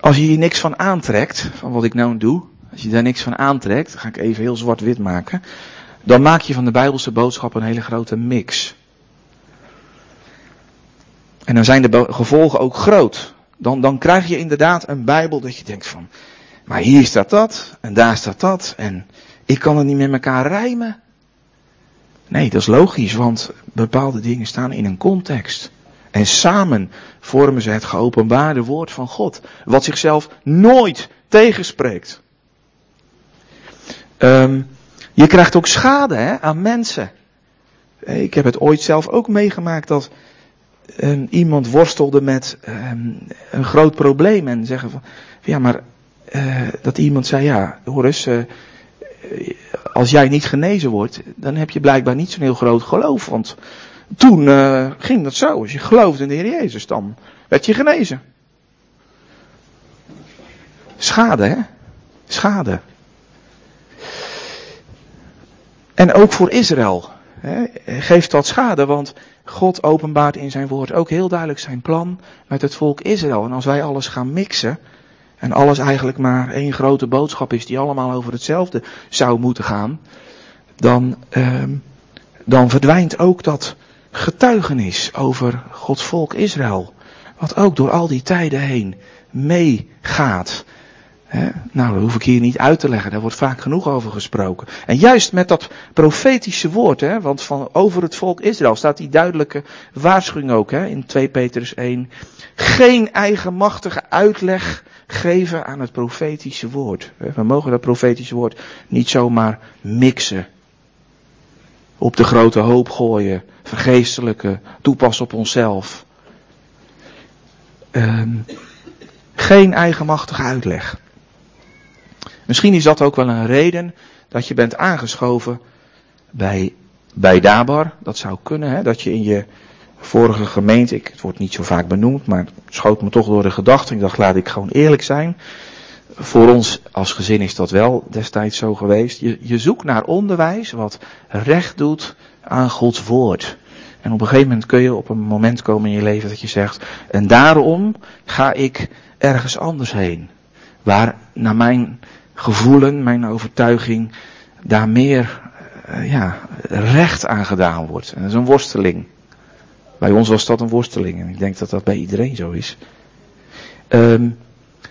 Als je hier niks van aantrekt, van wat ik nou doe, als je daar niks van aantrekt, ga ik even heel zwart-wit maken, dan maak je van de Bijbelse boodschap een hele grote mix. En dan zijn de gevolgen ook groot. Dan, dan krijg je inderdaad een Bijbel dat je denkt van, maar hier staat dat en daar staat dat en ik kan het niet met elkaar rijmen. Nee, dat is logisch, want bepaalde dingen staan in een context. En samen vormen ze het geopenbaarde woord van God, wat zichzelf nooit tegenspreekt. Um, je krijgt ook schade hè, aan mensen. Ik heb het ooit zelf ook meegemaakt dat iemand worstelde met um, een groot probleem en zeggen van, ja maar uh, dat iemand zei, ja, hoor eens, uh, als jij niet genezen wordt, dan heb je blijkbaar niet zo'n heel groot geloof. Want toen uh, ging dat zo. Als je geloofde in de Heer Jezus, dan werd je genezen. Schade, hè? Schade. En ook voor Israël. hè, geeft dat schade, want God openbaart in zijn woord ook heel duidelijk zijn plan met het volk Israël. En als wij alles gaan mixen, en alles eigenlijk maar één grote boodschap is die allemaal over hetzelfde zou moeten gaan, dan, ehm, dan verdwijnt ook dat getuigenis over Gods volk Israël. Wat ook door al die tijden heen meegaat. Nou, dat hoef ik hier niet uit te leggen, daar wordt vaak genoeg over gesproken. En juist met dat profetische woord, hè, want van over het volk Israël staat die duidelijke waarschuwing ook hè, in 2 Petrus 1. Geen eigenmachtige uitleg geven aan het profetische woord. We mogen dat profetische woord niet zomaar mixen. Op de grote hoop gooien, vergeestelijke, toepassen op onszelf. Um, geen eigenmachtige uitleg. Misschien is dat ook wel een reden dat je bent aangeschoven bij, bij Dabar. Dat zou kunnen, hè? dat je in je vorige gemeente, ik, het wordt niet zo vaak benoemd, maar het schoot me toch door de gedachte. Ik dacht, laat ik gewoon eerlijk zijn. Voor ons als gezin is dat wel destijds zo geweest. Je, je zoekt naar onderwijs wat recht doet aan Gods woord. En op een gegeven moment kun je op een moment komen in je leven dat je zegt, en daarom ga ik ergens anders heen. Waar naar mijn gevoelen, mijn overtuiging, daar meer uh, ja, recht aan gedaan wordt. En dat is een worsteling. Bij ons was dat een worsteling en ik denk dat dat bij iedereen zo is. Um,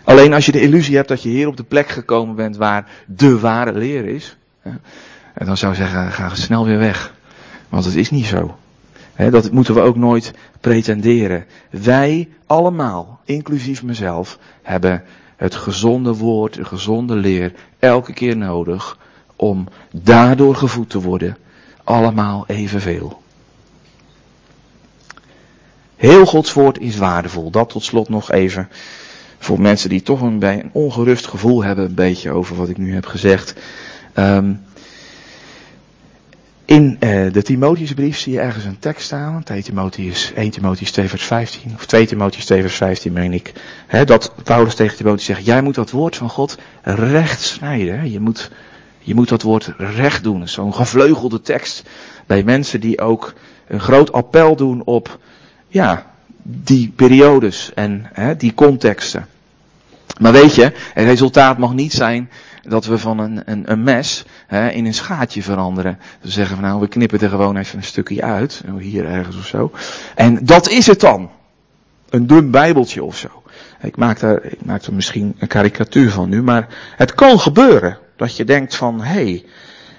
alleen als je de illusie hebt dat je hier op de plek gekomen bent waar de ware leer is, en dan zou ik zeggen, ga snel weer weg. Want het is niet zo. dat moeten we ook nooit pretenderen. Wij allemaal, inclusief mezelf, hebben het gezonde woord, de gezonde leer, elke keer nodig om daardoor gevoed te worden. Allemaal evenveel. Heel Gods woord is waardevol. Dat tot slot nog even voor mensen die toch een, bij een ongerust gevoel hebben, een beetje over wat ik nu heb gezegd. Um, in uh, de Timotheusbrief zie je ergens een tekst staan. 2 Timotheus, 1 Timotheus 2 vers 15. Of 2 Timotheus 2 vers 15 meen ik. He, dat Paulus tegen Timotheus zegt. Jij moet dat woord van God recht snijden. Je moet, je moet dat woord recht doen. Zo'n gevleugelde tekst. Bij mensen die ook een groot appel doen op ja, die periodes en hè, die contexten. Maar weet je, het resultaat mag niet zijn dat we van een, een, een mes hè, in een schaatje veranderen. We zeggen van nou, we knippen er gewoon even een stukje uit, hier ergens of zo. En dat is het dan. Een dun bijbeltje of zo. Ik maak, daar, ik maak er misschien een karikatuur van nu, maar het kan gebeuren dat je denkt van hé, hey,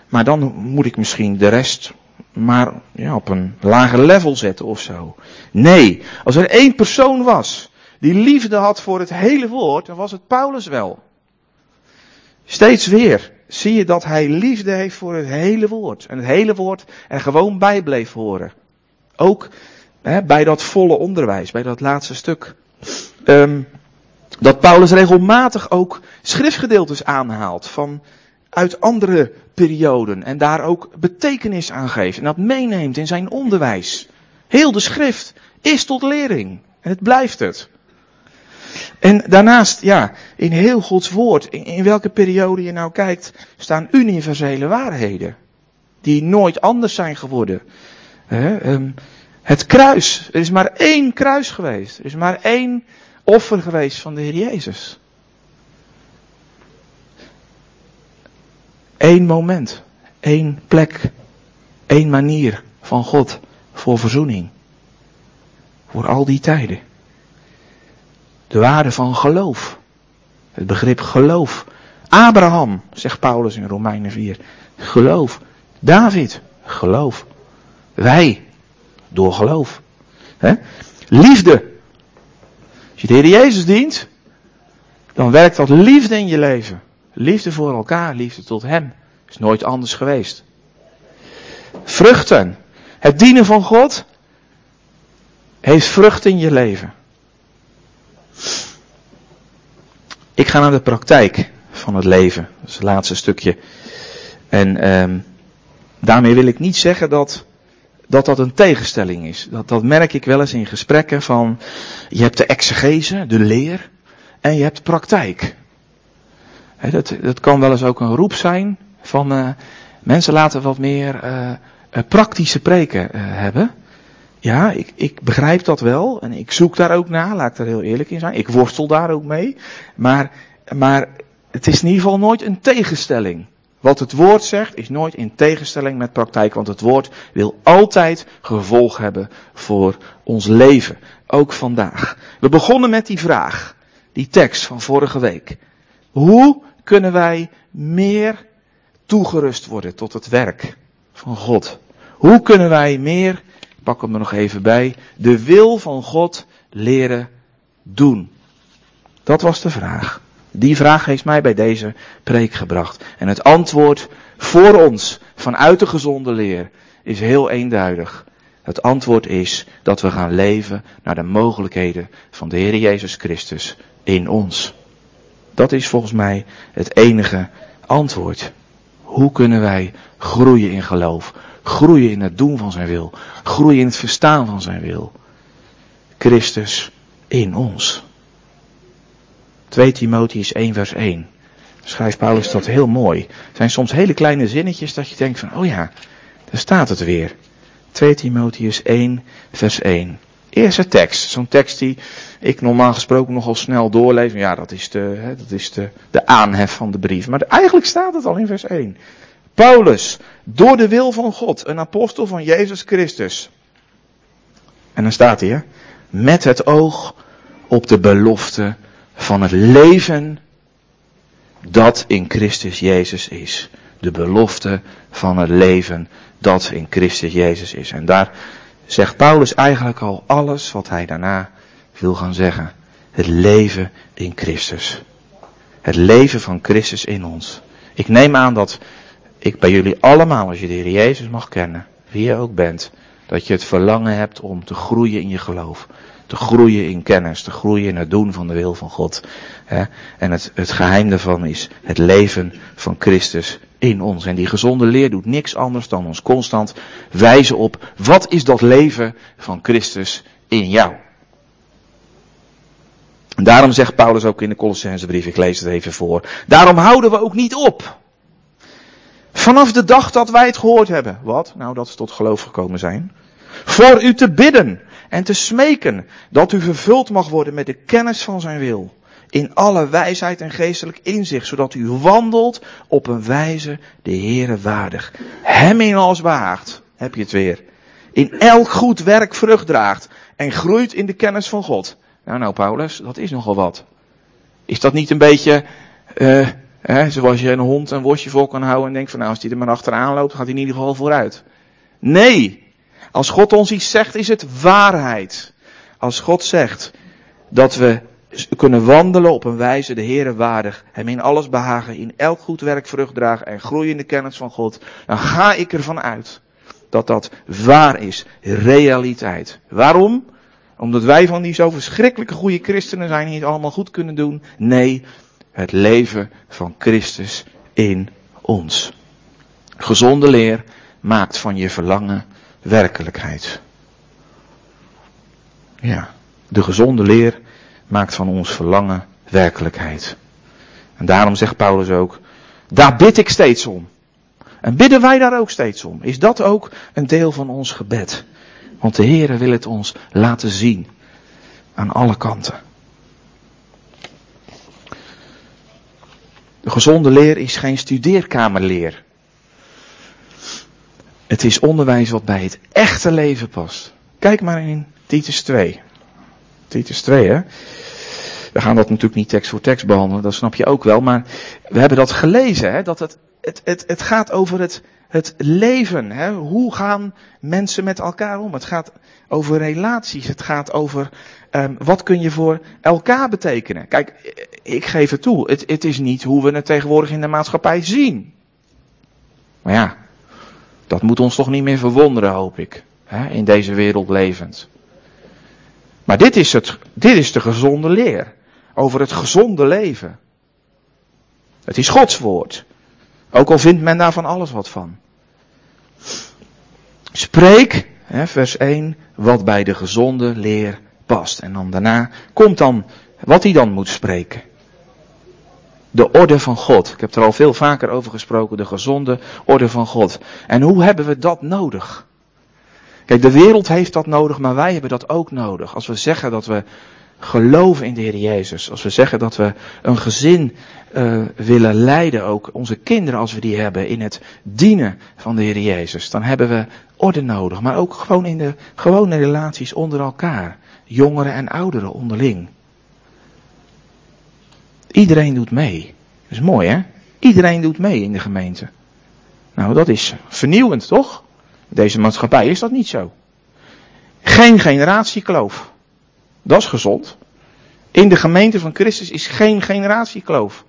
maar dan moet ik misschien de rest maar ja, op een lager level zetten of zo. Nee, als er één persoon was die liefde had voor het hele woord, dan was het Paulus wel. Steeds weer zie je dat hij liefde heeft voor het hele woord. En het hele woord er gewoon bij bleef horen. Ook hè, bij dat volle onderwijs, bij dat laatste stuk. Um, dat Paulus regelmatig ook schriftgedeeltes aanhaalt van uit andere perioden en daar ook betekenis aan geeft en dat meeneemt in zijn onderwijs. Heel de schrift is tot lering en het blijft het. En daarnaast, ja, in heel Gods woord, in, welke periode je nou kijkt, staan universele waarheden. Die nooit anders zijn geworden. Ehm, het kruis, er is maar één kruis geweest. Er is maar één offer geweest van de Heer Jezus. Eén moment, één plek, één manier van God voor verzoening. Voor al die tijden. De waarde van geloof. Het begrip geloof. Abraham, zegt Paulus in Romeinen 4. Geloof. David, geloof. Wij, door geloof. Liefde. Als je de Heer Jezus dient, dan werkt dat liefde in je leven. Liefde voor elkaar, liefde tot Hem. Is nooit anders geweest. Vruchten. Het dienen van God heeft vrucht in je leven. Ik ga naar de praktijk van het leven. Dat is het laatste stukje. En um, daarmee wil ik niet zeggen dat, dat dat een tegenstelling is. Dat, dat merk ik wel eens in gesprekken van, je hebt de exegese, de leer, en je hebt praktijk. dat, dat kan wel eens ook een roep zijn van, uh, mensen laten wat meer uh, uh, praktische preken hebben. Ja, ik, ik begrijp dat wel en ik zoek daar ook naar, laat ik er heel eerlijk in zijn. Ik worstel daar ook mee. Maar, maar het is in ieder geval nooit een tegenstelling. Wat het woord zegt is nooit in tegenstelling met praktijk, want het woord wil altijd gevolg hebben voor ons leven, ook vandaag. We begonnen met die vraag, die tekst van vorige week. Hoe kunnen wij meer toegerust worden tot het werk van God? Hoe kunnen wij meer, pak hem er nog even bij, de wil van God leren doen? Dat was de vraag. Die vraag heeft mij bij deze preek gebracht. En het antwoord voor ons vanuit de gezonde leer is heel eenduidig. Het antwoord is dat we gaan leven naar de mogelijkheden van de Heer Jezus Christus in ons. Dat is volgens mij het enige antwoord. Hoe kunnen wij groeien in geloof? Groeien in het doen van zijn wil. Groeien in het verstaan van zijn wil. Christus in ons. 2 Timotheus 1 vers 1. Schrijft Paulus dat heel mooi. Het zijn soms hele kleine zinnetjes dat je denkt van, oh ja, daar staat het weer. 2 Timotheus 1 vers 1. Eerste tekst. Zo'n tekst die ik normaal gesproken nogal snel doorlees. Ja, dat is, de, hè, dat is de, de aanhef van de brief. Maar eigenlijk staat het al in vers 1. Paulus, door de wil van God, een apostel van Jezus Christus. En dan staat hier, met het oog op de belofte van het leven dat in Christus Jezus is. De belofte van het leven dat in Christus Jezus is. En daar zegt Paulus eigenlijk al alles wat hij daarna wil gaan zeggen. Het leven in Christus. Het leven van Christus in ons. Ik neem aan dat ik bij jullie allemaal, als je de Heer Jezus mag kennen, wie je ook bent, dat je het verlangen hebt om te groeien in je geloof te groeien in kennis, te groeien in het doen van de wil van God. En het, het geheim daarvan is het leven van Christus in ons. En die gezonde leer doet niks anders dan ons constant wijzen op wat is dat leven van Christus in jou. En daarom zegt Paulus ook in de Colossensebrief, ik lees het even voor. Daarom houden we ook niet op. Vanaf de dag dat wij het gehoord hebben. Wat? Nou, dat ze tot geloof gekomen zijn. Voor u te bidden en te smeken dat u vervuld mag worden met de kennis van zijn wil. In alle wijsheid en geestelijk inzicht, zodat u wandelt op een wijze de Heere waardig. Hem in alles behaagt, heb je het weer. In elk goed werk vrucht draagt en groeit in de kennis van God. Nou, nou, Paulus, dat is nogal wat. Is dat niet een beetje, uh, zoals je een hond een worstje voor kan houden en denkt van nou, als die er maar achteraan loopt, gaat hij in ieder geval vooruit. Nee, als God ons iets zegt, is het waarheid. Als God zegt dat we kunnen wandelen op een wijze de Heere waardig, Hem in alles behagen, in elk goed werk vrucht dragen en groeien in de kennis van God, dan ga ik ervan uit dat dat waar is, realiteit. Waarom? Omdat wij van die zo verschrikkelijke goede christenen zijn die het allemaal goed kunnen doen. Nee, het leven van Christus in ons. Gezonde leer maakt van je verlangen werkelijkheid. Ja, de gezonde leer maakt van ons verlangen werkelijkheid. En daarom zegt Paulus ook, daar bid ik steeds om. En bidden wij daar ook steeds om? Is dat ook een deel van ons gebed? Want de Heere wil het ons laten zien. Aan alle kanten. Gezonde leer is geen studeerkamerleer. Het is onderwijs wat bij het echte leven past. Kijk maar in Titus 2. Titus 2, hè. We gaan dat natuurlijk niet tekst voor tekst behandelen, dat snap je ook wel. Maar we hebben dat gelezen, hè, dat het, het, het, het gaat over het, het leven. Hè. Hoe gaan mensen met elkaar om? Het gaat over relaties. Het gaat over um, wat kun je voor elkaar betekenen. Kijk, ik geef het toe. Het, het is niet hoe we het tegenwoordig in de maatschappij zien. Maar ja, dat moet ons toch niet meer verwonderen, hoop ik. Hè, in deze wereld levend. Maar dit is, het, dit is de gezonde leer. Over het gezonde leven. Het is Gods woord. Ook al vindt men daar van alles wat van. Spreek, hè, vers 1, wat bij de gezonde leer past. En dan daarna komt dan wat hij dan moet spreken. De orde van God. Ik heb er al veel vaker over gesproken. De gezonde orde van God. En hoe hebben we dat nodig? Kijk, de wereld heeft dat nodig, maar wij hebben dat ook nodig. Als we zeggen dat we geloven in de Heer Jezus. Als we zeggen dat we een gezin uh, willen leiden, ook onze kinderen als we die hebben, in het dienen van de Heer Jezus. Dan hebben we orde nodig, maar ook gewoon in de gewone relaties onder elkaar. Jongeren en ouderen onderling. Iedereen doet mee. Dat is mooi hè? Iedereen doet mee in de gemeente. Nou, dat is vernieuwend, toch? Deze maatschappij is dat niet zo. Geen generatiekloof. Dat is gezond. In de gemeente van Christus is geen generatiekloof.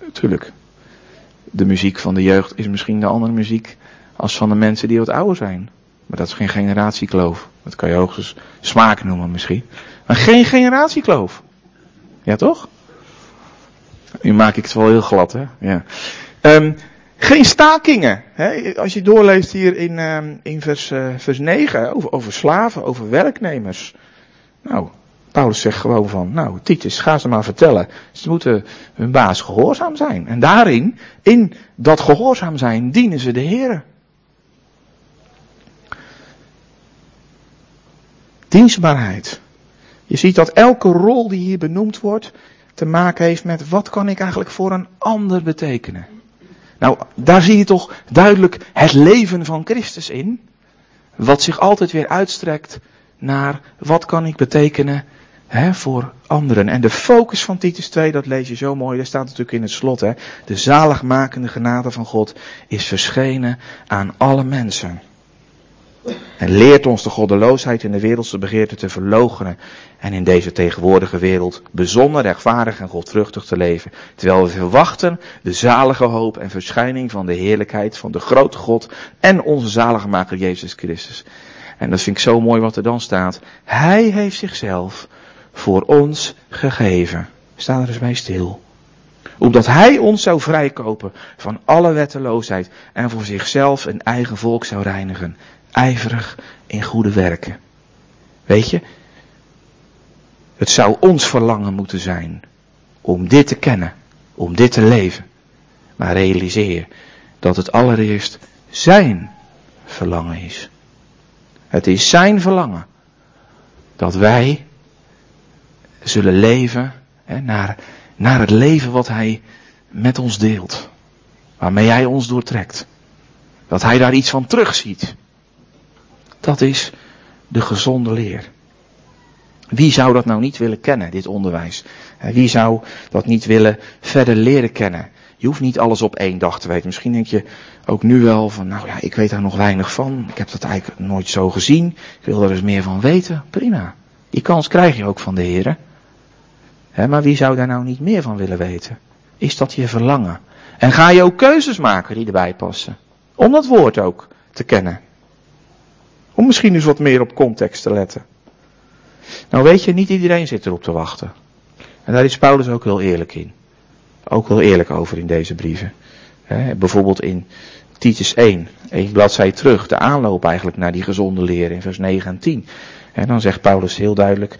Natuurlijk. De muziek van de jeugd is misschien de andere muziek als van de mensen die wat ouder zijn. Maar dat is geen generatiekloof. Dat kan je hoogstens smaak noemen misschien. Maar geen generatiekloof. Ja toch? Nu maak ik het wel heel glad hè. Ja. Um, geen stakingen. Hè? Als je doorleest hier in, um, in vers, uh, vers 9 over, over slaven, over werknemers. Nou, Paulus zegt gewoon van, nou, Titus, ga ze maar vertellen. Ze moeten hun baas gehoorzaam zijn. En daarin, in dat gehoorzaam zijn, dienen ze de Heer. Dienstbaarheid. Je ziet dat elke rol die hier benoemd wordt, te maken heeft met wat kan ik eigenlijk voor een ander betekenen. Nou, daar zie je toch duidelijk het leven van Christus in. Wat zich altijd weer uitstrekt naar wat kan ik betekenen hè, voor anderen. En de focus van Titus 2, dat lees je zo mooi, daar staat natuurlijk in het slot. Hè, de zaligmakende genade van God is verschenen aan alle mensen. En leert ons de goddeloosheid in de wereldse begeerte te verloochenen. En in deze tegenwoordige wereld bijzonder rechtvaardig en godvruchtig te leven. Terwijl we verwachten de zalige hoop en verschijning van de heerlijkheid van de grote God en onze zalige maker Jezus Christus. En dat vind ik zo mooi wat er dan staat. Hij heeft zichzelf voor ons gegeven. Sta er eens bij stil. Omdat hij ons zou vrijkopen van alle wetteloosheid en voor zichzelf een eigen volk zou reinigen. Ijverig in goede werken. Weet je, het zou ons verlangen moeten zijn om dit te kennen, om dit te leven. Maar realiseer dat het allereerst zijn verlangen is. Het is zijn verlangen dat wij zullen leven hè, naar, naar het leven wat hij met ons deelt. Waarmee hij ons doortrekt. Dat hij daar iets van terugziet. Dat is de gezonde leer. Wie zou dat nou niet willen kennen, dit onderwijs? Wie zou dat niet willen verder leren kennen? Je hoeft niet alles op één dag te weten. Misschien denk je ook nu wel van, nou ja, ik weet daar nog weinig van. Ik heb dat eigenlijk nooit zo gezien. Ik wil er eens meer van weten. Prima. Die kans krijg je ook van de heren. maar wie zou daar nou niet meer van willen weten? Is dat je verlangen? En ga je ook keuzes maken die erbij passen? Om dat woord ook te kennen. Om misschien eens wat meer op context te letten. Nou weet je, niet iedereen zit erop te wachten. En daar is Paulus ook heel eerlijk in. Ook wel eerlijk over in deze brieven. bijvoorbeeld in Titus 1, één bladzij terug, de aanloop eigenlijk naar die gezonde leer in vers 9 en 10. En dan zegt Paulus heel duidelijk,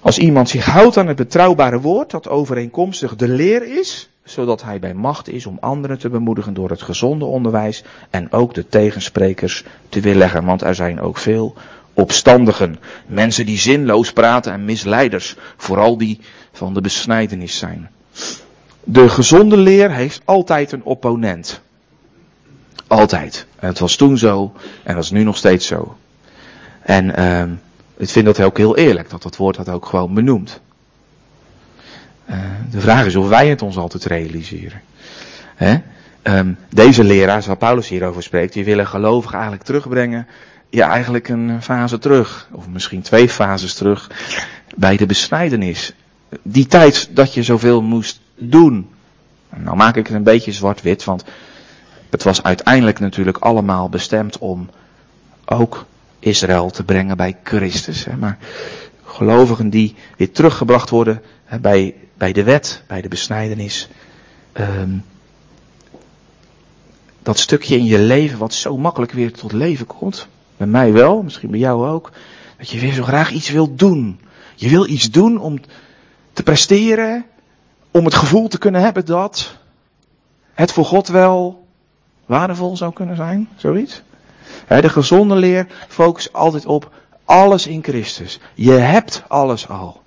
als iemand zich houdt aan het betrouwbare woord dat overeenkomstig de leer is, zodat hij bij macht is om anderen te bemoedigen door het gezonde onderwijs en ook de tegensprekers te weerleggen, want er zijn ook veel opstandigen, mensen die zinloos praten en misleiders, vooral die van de besnijdenis zijn. De gezonde leer heeft altijd een opponent. Altijd. En het was toen zo en dat is nu nog steeds zo. En uh, ik vind dat ook heel eerlijk, dat dat woord dat ook gewoon benoemt. Uh, de vraag is of wij het ons altijd realiseren. Hè? Um, deze leraars, waar Paulus hierover spreekt, die willen gelovigen eigenlijk terugbrengen. Ja, eigenlijk een fase terug. Of misschien twee fases terug. Bij de besnijdenis. Die tijd dat je zoveel moest doen. Nou maak ik het een beetje zwart-wit, want het was uiteindelijk natuurlijk allemaal bestemd om ook Israël te brengen bij Christus. Hè. Maar gelovigen die weer teruggebracht worden hè, bij, bij de wet, bij de besnijdenis. Um, dat stukje in je leven wat zo makkelijk weer tot leven komt. Bij mij wel, misschien bij jou ook. Dat je weer zo graag iets wilt doen. Je wil iets doen om te presteren, om het gevoel te kunnen hebben dat het voor God wel waardevol zou kunnen zijn, zoiets. De gezonde leer focust altijd op alles in Christus. Je hebt alles al.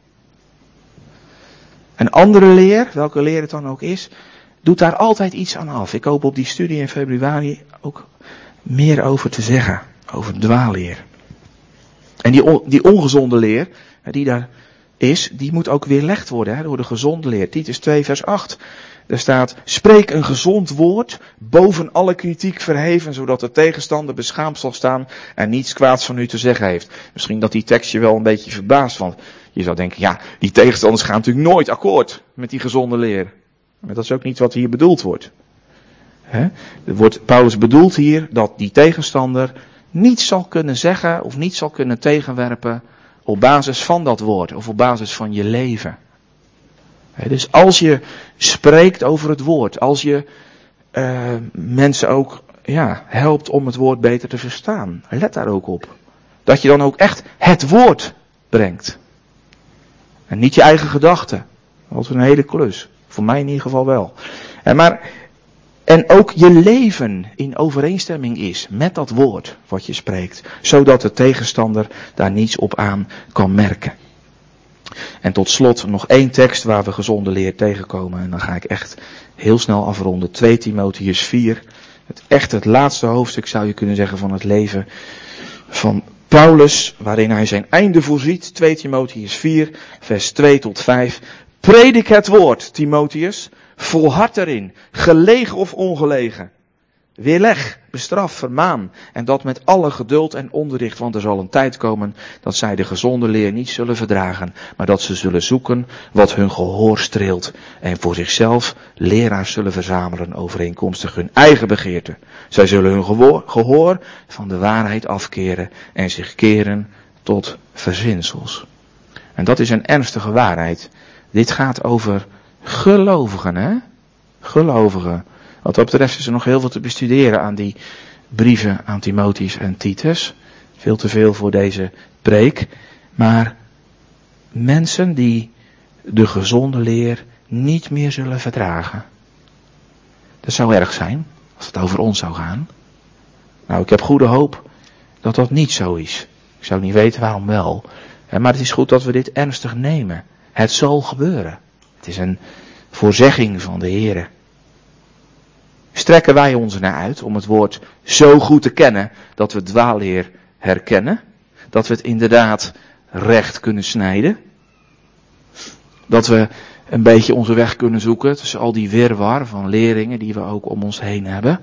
Een andere leer, welke leer het dan ook is, doet daar altijd iets aan af. Ik hoop op die studie in februari ook meer over te zeggen. Over dwaalleer. En die, die ongezonde leer, die daar is, die moet ook weerlegd worden hè, door de gezonde leer. Titus 2 vers 8. Er staat, spreek een gezond woord, boven alle kritiek verheven, zodat de tegenstander beschaamd zal staan en niets kwaads van u te zeggen heeft. Misschien dat die tekst je wel een beetje verbaast, want je zou denken, ja, die tegenstanders gaan natuurlijk nooit akkoord met die gezonde leer. Maar dat is ook niet wat hier bedoeld wordt. Er wordt Paulus bedoelt hier dat die tegenstander niets zal kunnen zeggen of niet zal kunnen tegenwerpen op basis van dat woord of op basis van je leven. dus als je spreekt over het woord, als je uh, mensen ook ja, helpt om het woord beter te verstaan, let daar ook op. Dat je dan ook echt het woord brengt. En niet je eigen gedachten. Dat is een hele klus. Voor mij in ieder geval wel. En maar, en ook je leven in overeenstemming is met dat woord wat je spreekt. Zodat de tegenstander daar niets op aan kan merken. En tot slot nog één tekst waar we gezonde leer tegenkomen. En dan ga ik echt heel snel afronden. 2 Timotheus 4. Het echt het laatste hoofdstuk zou je kunnen zeggen van het leven van Paulus. Waarin hij zijn einde voorziet. 2 Timotheus 4 vers 2 tot 5. Predik het woord, Timotheus. Volhard erin, gelegen of ongelegen. Weerleg, bestraf, vermaan. En dat met alle geduld en onderricht, want er zal een tijd komen dat zij de gezonde leer niet zullen verdragen, maar dat ze zullen zoeken wat hun gehoor streelt en voor zichzelf leraars zullen verzamelen overeenkomstig hun eigen begeerte. Zij zullen hun gehoor van de waarheid afkeren en zich keren tot verzinsels. En dat is een ernstige waarheid. Dit gaat over gelovigen, hè? Gelovigen. Wat dat betreft is er nog heel veel te bestuderen aan die brieven aan Timotheus en Titus. Veel te veel voor deze preek. Maar mensen die de gezonde leer niet meer zullen verdragen. Dat zou erg zijn als het over ons zou gaan. Nou, ik heb goede hoop dat dat niet zo is. Ik zou niet weten waarom wel. Maar het is goed dat we dit ernstig nemen. Het zal gebeuren. Het is een voorzegging van de Heer. Strekken wij ons naar uit om het woord zo goed te kennen dat we dwaalleer herkennen? Dat we het inderdaad recht kunnen snijden? Dat we een beetje onze weg kunnen zoeken tussen al die wirwar van leringen die we ook om ons heen hebben?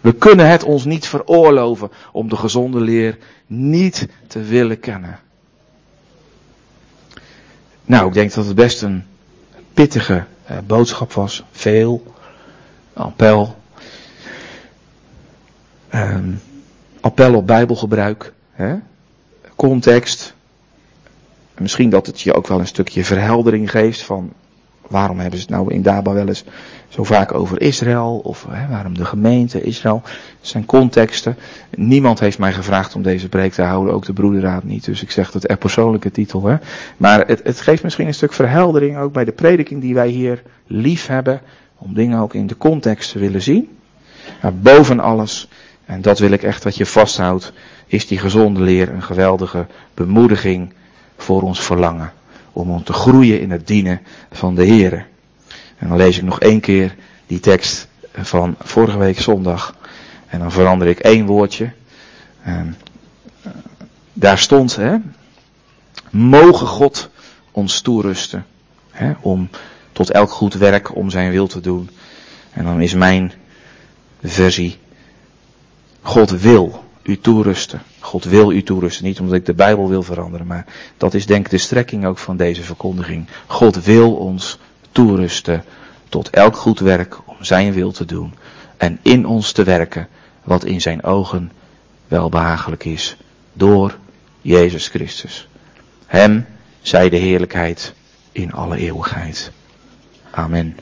We kunnen het ons niet veroorloven om de gezonde leer niet te willen kennen. Nou, ik denk dat het best een pittige eh, boodschap was. Veel. Appel. Ehm, appel op bijbelgebruik. Hè? Context. Misschien dat het je ook wel een stukje verheldering geeft van waarom hebben ze het nou in Daba wel eens zo vaak over Israël? Of hè, waarom de gemeente Israël? Dat zijn contexten. Niemand heeft mij gevraagd om deze preek te houden, ook de broederraad niet. Dus ik zeg het er persoonlijke titel. Hè. Maar het, het geeft misschien een stuk verheldering ook bij de prediking die wij hier lief hebben. Om dingen ook in de context te willen zien. Maar boven alles, en dat wil ik echt dat je vasthoudt, is die gezonde leer een geweldige bemoediging voor ons verlangen om ons te groeien in het dienen van de Heer. En dan lees ik nog één keer die tekst van vorige week zondag. En dan verander ik één woordje. Eh, daar stond, hè, mogen God ons toerusten. Hè, om tot elk goed werk om zijn wil te doen. En dan is mijn versie, God wil u toerusten. God wil u toerusten. Niet omdat ik de Bijbel wil veranderen, maar dat is denk ik de strekking ook van deze verkondiging. God wil ons toerusten tot elk goed werk om zijn wil te doen. En in ons te werken wat in zijn ogen welbehagelijk is. Door Jezus Christus. Hem zij de heerlijkheid in alle eeuwigheid. Amen.